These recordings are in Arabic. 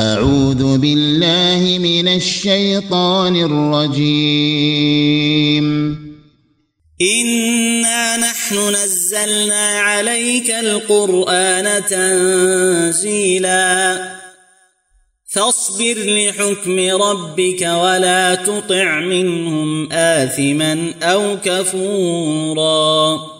أعوذ بالله من الشيطان الرجيم. إنا نحن نزلنا عليك القرآن تنزيلا. فاصبر لحكم ربك ولا تطع منهم آثما أو كفورا.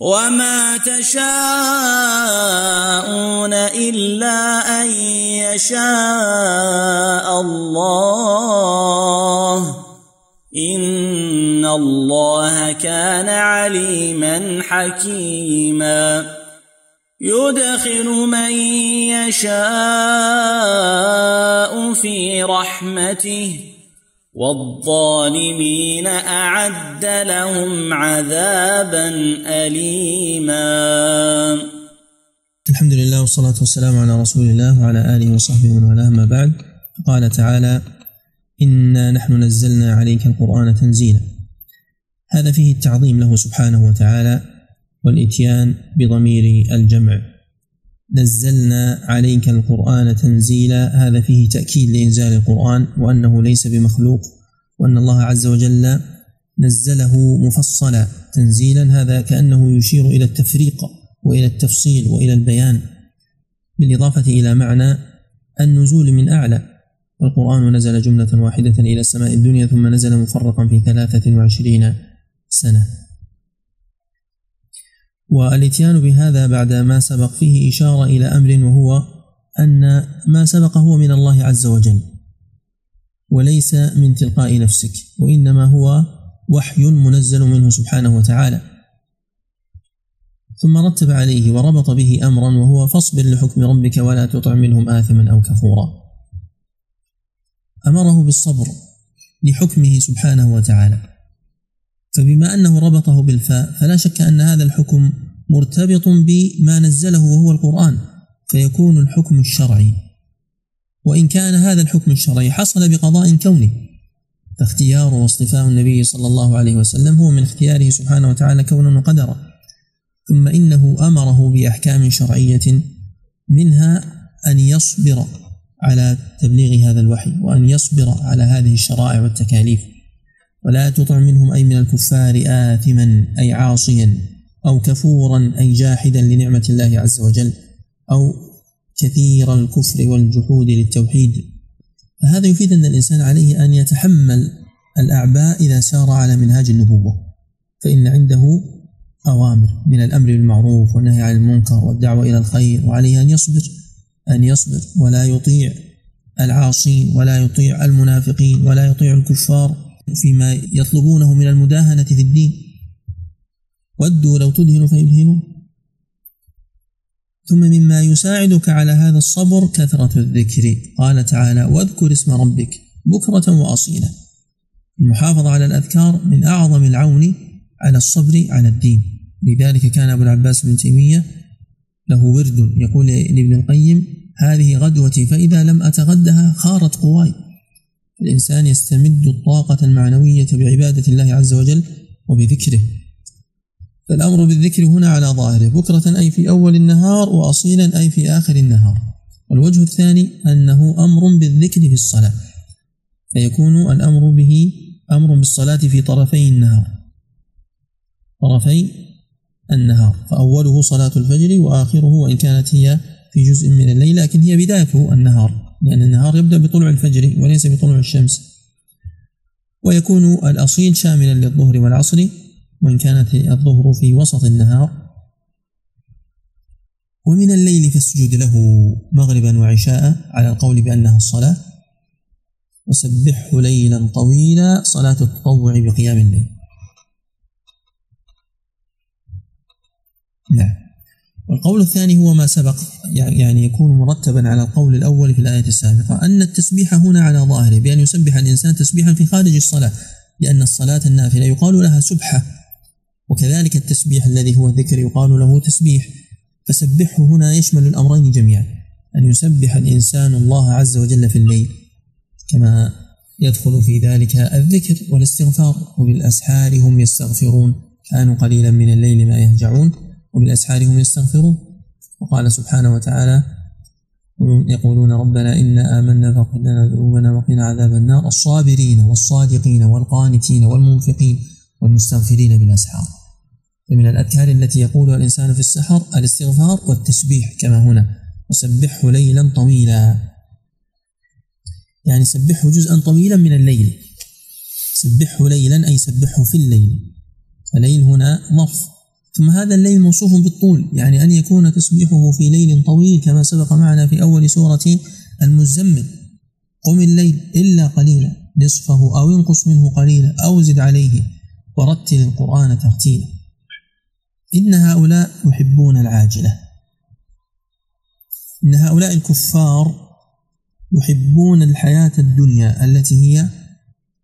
وما تشاءون إلا أن يشاء الله إن الله كان عليما حكيما يدخل من يشاء في رحمته والظالمين أعد لهم عذابا أليما. الحمد لله والصلاة والسلام على رسول الله وعلى آله وصحبه ومن والاه ما بعد. قال تعالى إنا نحن نزلنا عليك القرآن تنزيلا. هذا فيه التعظيم له سبحانه وتعالى والإتيان بضمير الجمع. نزلنا عليك القرآن تنزيلا. هذا فيه تأكيد لإنزال القرآن وأنه ليس بمخلوق وأن الله عز وجل نزله مفصلا. تنزيلا هذا كأنه يشير إلى التفريق وإلى التفصيل وإلى البيان بالإضافة إلى معنى النزول من أعلى. والقرآن نزل جملة واحدة إلى السماء الدنيا ثم نزل مفرقا في ثلاثة وعشرين سنة. والاتيان بهذا بعد ما سبق فيه إشارة إلى أمر وهو أن ما سبق هو من الله عز وجل وليس من تلقاء نفسك وإنما هو وحي منزل منه سبحانه وتعالى. ثم رتب عليه وربط به أمرا وهو فاصبر لحكم ربك ولا تطع منهم آثما أو كفورا. أمره بالصبر لحكمه سبحانه وتعالى. فبما أنه ربطه بالفاء فلا شك أن هذا الحكم مرتبط بما نزله وهو القرآن فيكون الحكم الشرعي. وإن كان هذا الحكم الشرعي حصل بقضاء كوني فاختيار واصطفاء النبي صلى الله عليه وسلم هو من اختياره سبحانه وتعالى كونا وقدرا. ثم إنه أمره بأحكام شرعية منها أن يصبر على تبليغ هذا الوحي وأن يصبر على هذه الشرائع والتكاليف. ولا تطع منهم أي من الكفار آثما أي عاصيا أو كفورا أي جاحدا لنعمة الله عز وجل أو كثير الكفر والجحود للتوحيد. فهذا يفيد أن الإنسان عليه أن يتحمل الأعباء إذا سار على منهاج النبوة فإن عنده أوامر من الأمر بالمعروف والنهي عن المنكر والدعوة إلى الخير وعليه أن يصبر أن يصبر ولا يطيع العاصين ولا يطيع المنافقين ولا يطيع الكفار. فيما يطلبونه من المداهنة في الدين. ودوا لو تدهن فيدهنون ثم مما يساعدك على هذا الصبر كثرة الذكر. قال تعالى واذكر اسم ربك بكرة وأصيلا. المحافظة على الأذكار من أعظم العون على الصبر على الدين. لذلك كان أبو العباس بن تيمية له ورد يقول لابن القيم هذه غدوتي فإذا لم أتغدها خارت قواي. الإنسان يستمد الطاقة المعنوية بعبادة الله عز وجل وبذكره. فالأمر بالذكر هنا على ظاهره بكرة أي في أول النهار وأصيلا أي في آخر النهار. والوجه الثاني أنه أمر بالذكر في الصلاة فيكون الأمر به أمر بالصلاة في طرفي النهار. طرفي النهار فأوله صلاة الفجر وآخره وإن كانت هي في جزء من الليل لكن هي بدايته النهار. لأن النهار يبدأ بطلوع الفجر وليس بطلوع الشمس. ويكون الأصيل شاملا للظهر والعصر وإن كانت الظهر في وسط النهار. ومن الليل فاسجد له مغربا وعشاء على القول بأنها الصلاة. وسبحه ليلا طويلا صلاة التطوع بقيام الليل. نعم. والقول الثاني هو ما سبق يعني يكون مرتبا على القول الأول في الآية السابقة أن التسبيح هنا على ظاهره بأن يسبح الإنسان تسبيحا في خارج الصلاة لأن الصلاة النافلة يقال لها سبحة وكذلك التسبيح الذي هو الذكر يقال له تسبيح. فسبحه هنا يشمل الأمرين جميعا أن يسبح الإنسان الله عز وجل في الليل كما يدخل في ذلك الذكر والاستغفار وبالأسحار هم يستغفرون كانوا قليلا من الليل ما يهجعون. وبالأسحار هم يستغفرون. وقال سبحانه وتعالى يقولون ربنا إنا آمنا فاغفر لنا ذنوبنا وقنا عذاب النار. الصابرين والصادقين والقانتين والمنفقين والمستغفرين بالأسحار. من الأذكار التي يقولها الإنسان في السحر الاستغفار والتسبيح كما هنا. وسبحه ليلا طويلا. يعني سبحه جزءا طويلا من الليل. سبحه ليلا أي سبحه في الليل. فليل هنا ظرف ثم هذا الليل موصوف بالطول يعني أن يكون تسبيحه في ليل طويل كما سبق معنا في أول سورة المزمل. قم الليل إلا قليلا نصفه أو انقص منه قليلا أو زد عليه ورتل القرآن ترتيلا. إن هؤلاء يحبون العاجلة. إن هؤلاء الكفار يحبون الحياة الدنيا التي هي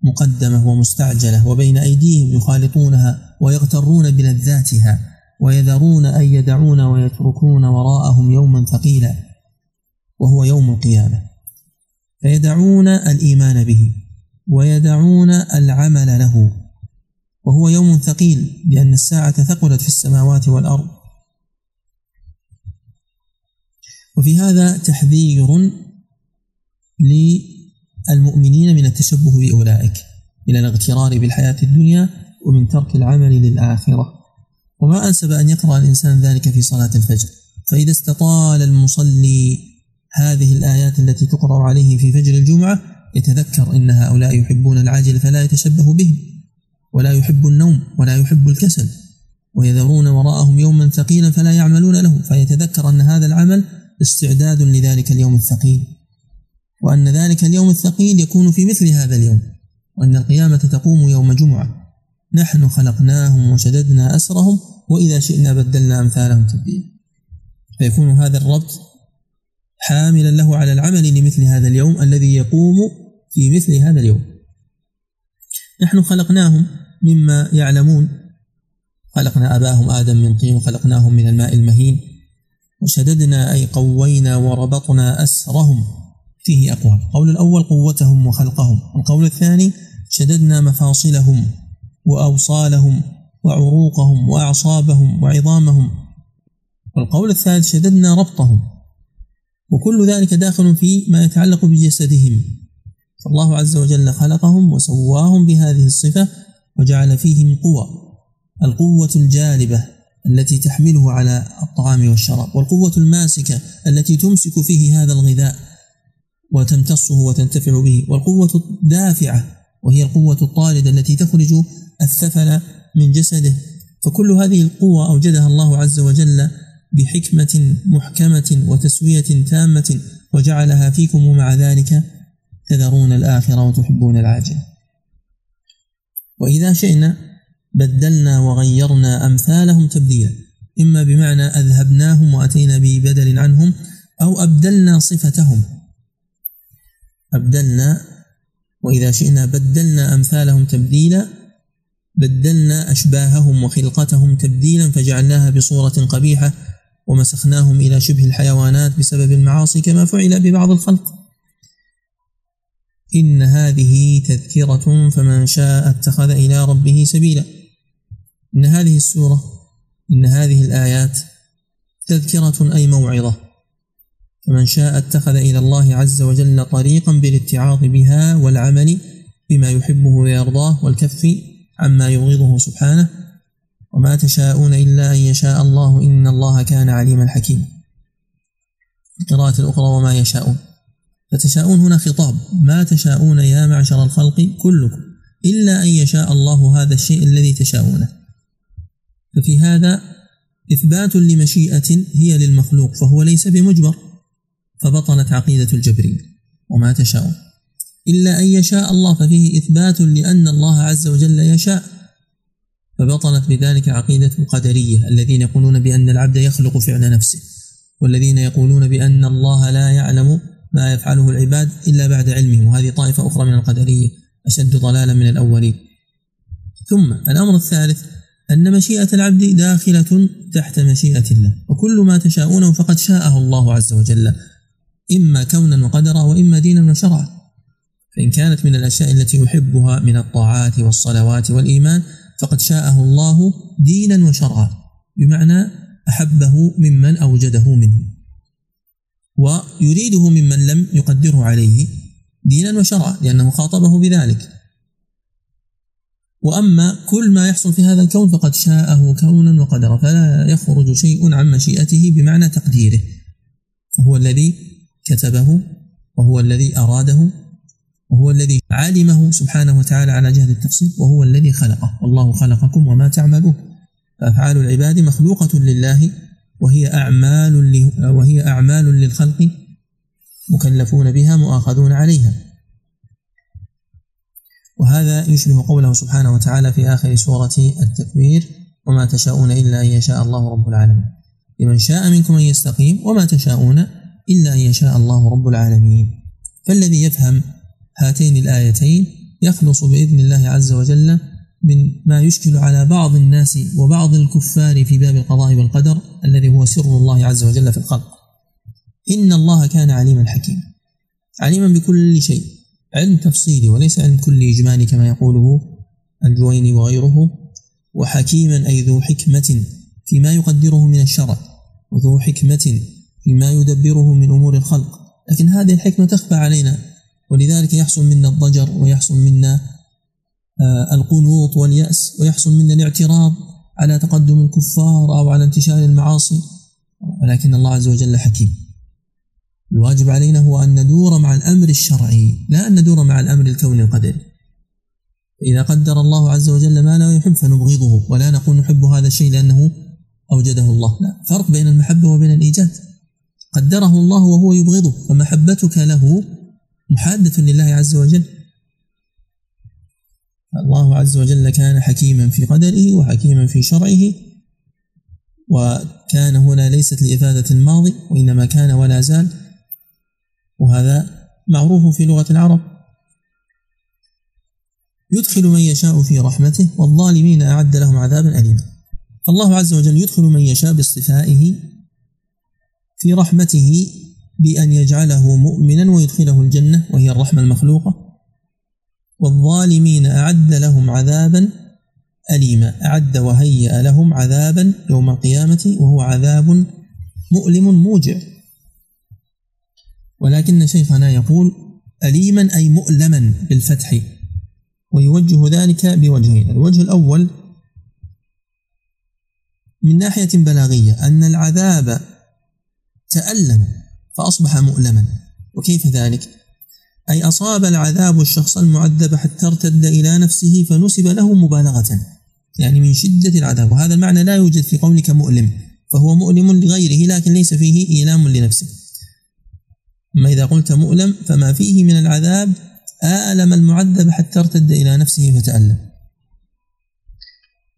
مقدمة ومستعجلة وبين أيديهم يخالطونها ويغترون بلذاتها ويذرون أن يدعون ويتركون وراءهم يوما ثقيلا وهو يوم القيامة. فيدعون الإيمان به ويدعون العمل له وهو يوم ثقيل لأن الساعة ثقلت في السماوات والأرض. وفي هذا تحذير للمؤمنين من التشبه بأولئك من الاغترار بالحياة الدنيا ومن ترك العمل للآخرة. وما أنسب أن يقرأ الإنسان ذلك في صلاة الفجر. فإذا استطال المصلي هذه الآيات التي تقرأ عليه في فجر الجمعة يتذكر أن هؤلاء يحبون العاجل فلا يتشبه بهم ولا يحب النوم ولا يحب الكسل ويذرون وراءهم يوما ثقيلا فلا يعملون له فيتذكر أن هذا العمل استعداد لذلك اليوم الثقيل. وأن ذلك اليوم الثقيل يكون في مثل هذا اليوم وأن القيامة تقوم يوم جمعة. نحن خلقناهم وشددنا أسرهم وإذا شئنا بدلنا أمثالهم تبديلا. فيكون هذا الربط حاملا له على العمل لمثل هذا اليوم الذي يقوم في مثل هذا اليوم. نحن خلقناهم مما يعلمون. خلقنا أباهم آدم من طين وخلقناهم من الماء المهين. وشددنا أي قوينا وربطنا أسرهم. فيه أقوال. القول الأول قوتهم وخلقهم. القول الثاني شددنا مفاصلهم. وأوصالهم وعروقهم وأعصابهم وعظامهم. والقول الثالث شددنا ربطهم وكل ذلك داخل في ما يتعلق بجسدهم. فالله عز وجل خلقهم وسواهم بهذه الصفة وجعل فيهم قوى القوة الجالبة التي تحمله على الطعام والشراب والقوة الماسكة التي تمسك فيه هذا الغذاء وتمتصه وتنتفع به والقوة الدافعة وهي القوة الطاردة التي تخرج الثفل من جسده فكل هذه القوة أوجدها الله عز وجل بحكمة محكمة وتسوية تامة وجعلها فيكم ومع ذلك تذرون الآخرة وتحبون العاجلة. وإذا شئنا بدلنا وغيرنا أمثالهم تبديلا إما بمعنى أذهبناهم وأتينا ببدل عنهم أو أبدلنا صفتهم. أبدلنا وإذا شئنا بدلنا أمثالهم تبديلا بدلنا أشباههم وخلقتهم تبديلا فجعلناها بصورة قبيحة ومسخناهم إلى شبه الحيوانات بسبب المعاصي كما فعل ببعض الخلق. إن هذه تذكرة فمن شاء اتخذ إلى ربه سبيلا. إن هذه السورة إن هذه الآيات تذكرة أي موعظة؟ فمن شاء اتخذ إلى الله عز وجل طريقا بالاتعاظ بها والعمل بما يحبه ويرضاه والكف عما يبغضه سبحانه وما تشاءون إلا أن يشاء الله إن الله كان عليما حكيما. القراءة الأخرى وما يشاءون. فتشاءون هنا خطاب. ما تشاءون يا معشر الخلق كلكم إلا أن يشاء الله هذا الشيء الذي تشاءونه. ففي هذا إثبات لمشيئة هي للمخلوق فهو ليس بمجبر فبطلت عقيدة الجبرية وما تشاءون. إلا أن يشاء الله ففيه إثبات لأن الله عز وجل يشاء. فبطلت بذلك عقيدة القدرية الذين يقولون بأن العبد يخلق فعل نفسه والذين يقولون بأن الله لا يعلم ما يفعله العباد إلا بعد علمه وهذه طائفة أخرى من القدرية أشد ضلالا من الأولين. ثم الأمر الثالث أن مشيئة العبد داخلة تحت مشيئة الله. وكل ما تشاءونه فقد شاءه الله عز وجل إما كونا وقدرا وإما دينا وشرعا. فإن كانت من الأشياء التي يحبها من الطاعات والصلوات والإيمان فقد شاءه الله دينا وشرعا بمعنى أحبه ممن أوجده منه ويريده ممن لم يقدره عليه دينا وشرعا لأنه خاطبه بذلك. وأما كل ما يحصل في هذا الكون فقد شاءه كونا وقدرا فلا يخرج شيء عن مشيئته بمعنى تقديره فهو الذي كتبه وهو الذي أراده وهو الذي علمه سبحانه وتعالى على جهة التفصيل وهو الذي خلقه. والله خلقكم وما تعملون. فأفعال العباد مخلوقة لله وهي أعمال وهي أعمال للخلق مكلفون بها مؤاخذون عليها. وهذا يشبه قوله سبحانه وتعالى في آخر سورة التكوير وما تشاءون إلا أن يشاء الله رب العالمين لمن شاء منكم أن يستقيم وما تشاءون إلا أن يشاء الله رب العالمين. فالذي يفهم هاتين الآيتين يخلص بإذن الله عز وجل من ما يشكل على بعض الناس وبعض الكفار في باب القضاء والقدر الذي هو سر الله عز وجل في الخلق. إن الله كان عليما حكيما. عليما بكل شيء. علم تفصيلي وليس علم كلي إجمالي كما يقوله الجويني وغيره. وحكيما أي ذو حكمة فيما يقدره من الشرع. وذو حكمة فيما يدبره من أمور الخلق. لكن هذه الحكمة تخفى علينا. ولذلك يحصل منا الضجر ويحصل منا آه، القنوط واليأس ويحصل منا الاعتراض على تقدم الكفار أو على انتشار المعاصي. ولكن الله عز وجل حكيم. الواجب علينا هو أن ندور مع الأمر الشرعي لا أن ندور مع الأمر الكوني القدري. إذا قدر الله عز وجل ما لا يحب فنبغضه ولا نقول نحب هذا الشيء لأنه أوجده الله. لا فرق بين المحبة وبين الإيجاد. قدره الله وهو يبغضه فمحبتك له محادة لله عز وجل. الله عز وجل كان حكيما في قدره وحكيما في شرعه وكان هنا ليست لإفادة الماضي وإنما كان ولا زال وهذا معروف في لغة العرب. يدخل من يشاء في رحمته والظالمين أعد لهم عذابا أليما. فالله عز وجل يدخل من يشاء باصطفائه في رحمته بأن يجعله مؤمنا ويدخله الجنة وهي الرحمة المخلوقة. والظالمين أعد لهم عذابا أليما. أعد وهيأ لهم عذابا يوم القيامة وهو عذاب مؤلم موجع. ولكن شيخنا يقول أليما أي مؤلما بالفتح ويوجه ذلك بوجهين. الوجه الأول من ناحية بلاغية أن العذاب تألم. فأصبح مؤلما. وكيف ذلك؟ أي أصاب العذاب الشخص المعذب حتى ارتد إلى نفسه فنسب له مبالغة. يعني من شدة العذاب. وهذا المعنى لا يوجد في قولك مؤلم. فهو مؤلم لغيره لكن ليس فيه إيلام لنفسه. أما إذا قلت مؤلم فما فيه من العذاب آلم المعذب حتى ارتد إلى نفسه فتألم.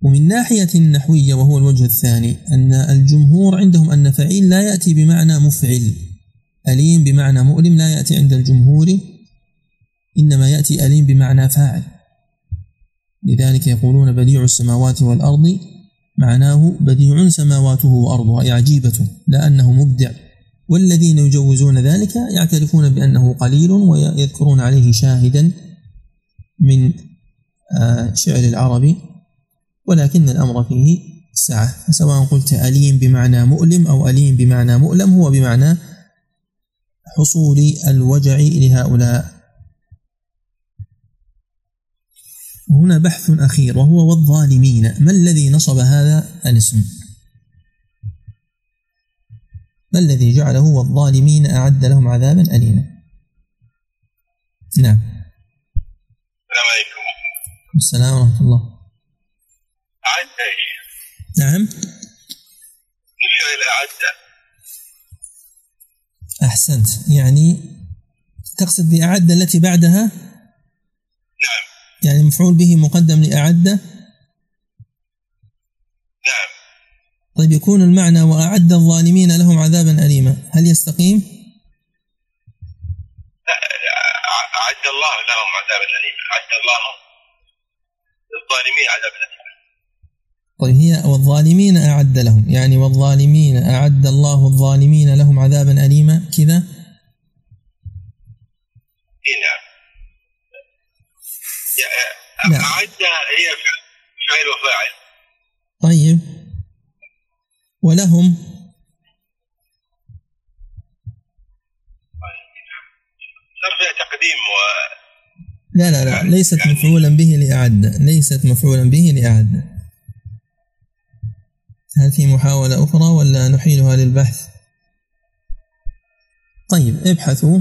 ومن ناحية نحوية وهو الوجه الثاني أن الجمهور عندهم أن فعيل لا يأتي بمعنى مفعل. أليم بمعنى مؤلم لا يأتي عند الجمهور إنما يأتي أليم بمعنى فاعل. لذلك يقولون بديع السماوات والأرض معناه بديع سماواته وأرضه أي عجيبة لا أنه مبدع. والذين يجوزون ذلك يعترفون بأنه قليل ويذكرون عليه شاهدا من آه، شعر العرب ولكن الأمر فيه سعة. فسواء قلت أليم بمعنى مؤلم أو أليم بمعنى مؤلم هو بمعنى حصول الوجع لهؤلاء. هنا بحث أخير وهو والظالمين. ما الذي نصب هذا الاسم؟ ما الذي جعله والظالمين أعد لهم عذابا أليما؟ نعم. السلام عليكم. السلام ورحمة الله. أعد؟ نعم. نشر إلى أعد أحسنت. يعني تقصد بأعد التي بعدها؟ نعم. يعني مفعول به مقدم لأعد؟ نعم. طيب يكون المعنى وأعد الظالمين لهم عذابا أليما. هل يستقيم؟ أعد الله لهم عذابا أليما. أعد الله للظالمين عذابا أليما. طيب هي والظالمين أعد لهم. يعني والظالمين أعد الله الظالمين لهم عذابا أليما؟ كذا اي نعم. نعم. أعد هي فعل وفاعل. طيب. ولهم؟ فيها تقديم و لا لا لا ليست مفعولا به لأعد. ليست مفعولا به لأعد. هل في محاولة أخرى ولا نحيلها للبحث؟ طيب ابحثوا.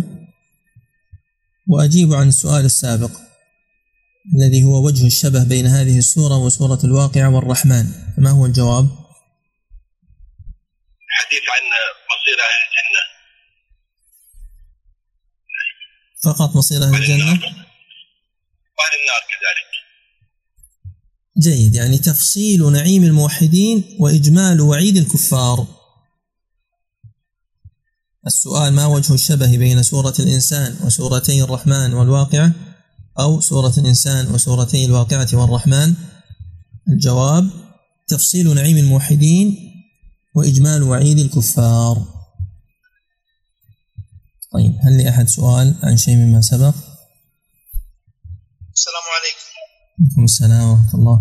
وأجيبوا عن السؤال السابق الذي هو وجه الشبه بين هذه السورة وسورة الواقعة والرحمن. فما هو الجواب؟ حديث عن مصير أهل الجنة. فقط مصير أهل الجنة؟ وعن النار كذلك. جيد يعني تفصيل نعيم الموحدين وإجمال وعيد الكفار. السؤال ما وجه الشبه بين سورة الإنسان وسورتي الرحمن والواقعة أو سورة الإنسان وسورتي الواقعة والرحمن؟ الجواب تفصيل نعيم الموحدين وإجمال وعيد الكفار. طيب هل لأحد سؤال عن شيء مما سبق؟ السلام عليكم. عليكم السلام ورحمة الله.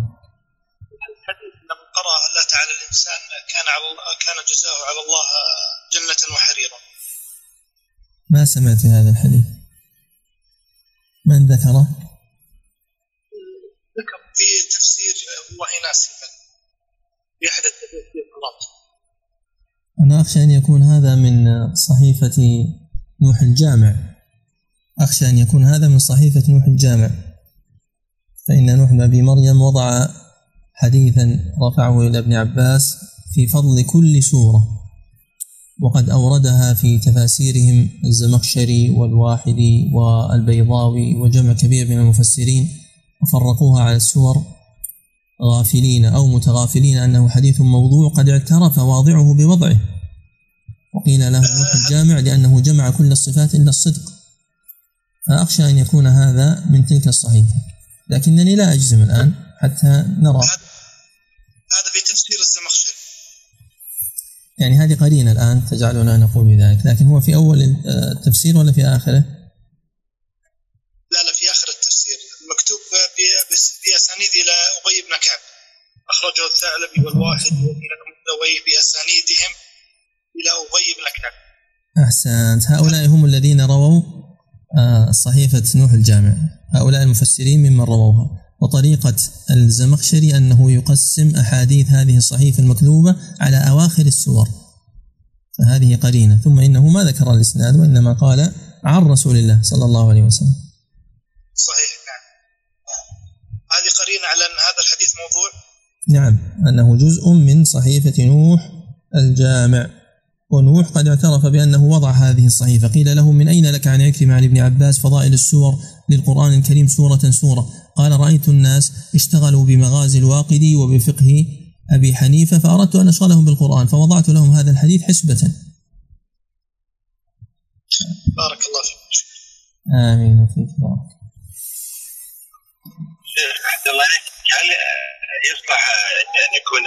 الحديث لما قرأ الله تعالى الإنسان كان على كان جزاؤه على الله جنة وحريرا. ما سمعت هذا الحديث؟ من ذكره؟ ذكر في تفسير والله ناسي في أحد التفسيرات أنا أخشى أن يكون هذا من صحيفة نوح الجامع. أخشى أن يكون هذا من صحيفة نوح الجامع. فإن نوح بن أبي مريم وضع حديثا رفعه إلى ابن عباس في فضل كل سورة. وقد أوردها في تفاسيرهم الزمخشري والواحدي والبيضاوي وجمع كبير من المفسرين وفرقوها على السور. غافلين أو متغافلين أنه حديث موضوع قد اعترف واضعه بوضعه. وقيل له نوح الجامع لأنه جمع كل الصفات إلا الصدق. فأخشى أن يكون هذا من تلك الصحيفة. لكنني لا أجزم الآن حتى نرى. هذا في يعني هذه قرينة الآن تجعلنا نقول بذلك لكن هو في أول التفسير ولا في آخره؟ لا لا في آخر التفسير. مكتوب ب- بس- بأسانيد إلى أبي بن كعب. أخرجه الثعلبي والواحد وابن بأسانيدهم إلى أبي بن كعب. أحسنت. هؤلاء هم الذين رووا آه، صحيفة نوح الجامع. هؤلاء المفسرين ممن رووها. وطريقة الزمخشري أنه يقسم أحاديث هذه الصحيفة المكذوبة على أواخر السور. فهذه قرينة. ثم إنه ما ذكر الإسناد وإنما قال عن رسول الله صلى الله عليه وسلم. صحيح نعم. هذه قرينة على أن هذا الحديث موضوع؟ نعم. أنه جزء من صحيفة نوح الجامع. ونوح قد اعترف بأنه وضع هذه الصحيفة. قيل له من أين لك عن عكرمة عن ابن عباس فضائل السور للقرآن الكريم سورة سورة. قال رأيت الناس اشتغلوا بمغازي الواقدي وبفقه أبي حنيفة فأردت أن أشغلهم بالقرآن فوضعت لهم هذا الحديث حسبة. بارك الله فيك. آمين. وفيك بارك. أحسن الله هل يصلح أن يكون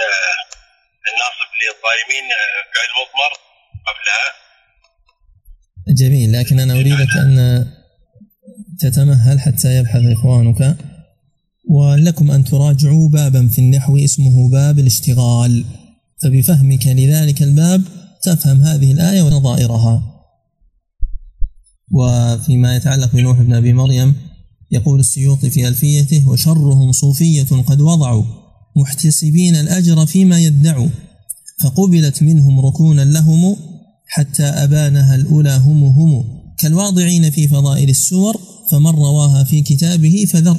الناصب للظالمين فعل مضمر قبلها؟ جميل لكن أنا أريدك أن تتمهل حتى يبحث إخوانك. ولكم أن تراجعوا بابا في النحو اسمه باب الاشتغال. فبفهمك لذلك الباب تفهم هذه الآية ونظائرها. وفيما يتعلق بنوح بن أبي مريم يقول السيوطي في ألفيته وشرهم صوفية قد وضعوا محتسبين الأجر فيما يدعوا فقبلت منهم ركونا لهم حتى أبانها الأولى هم هم كالواضعين في فضائل السور فمن رواها في كتابه فذر.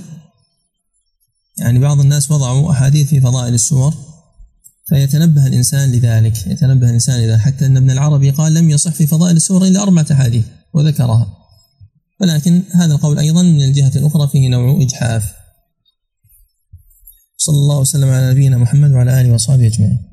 يعني بعض الناس وضعوا أحاديث في فضائل السور فيتنبه الإنسان لذلك يتنبه الإنسان لذلك حتى أن ابن العربي قال لم يصح في فضائل السور إلا أربعة أحاديث وذكرها. ولكن هذا القول أيضا من الجهة الأخرى فيه نوع إجحاف. صلى الله وسلم على نبينا محمد وعلى آله وصحبه أجمعين.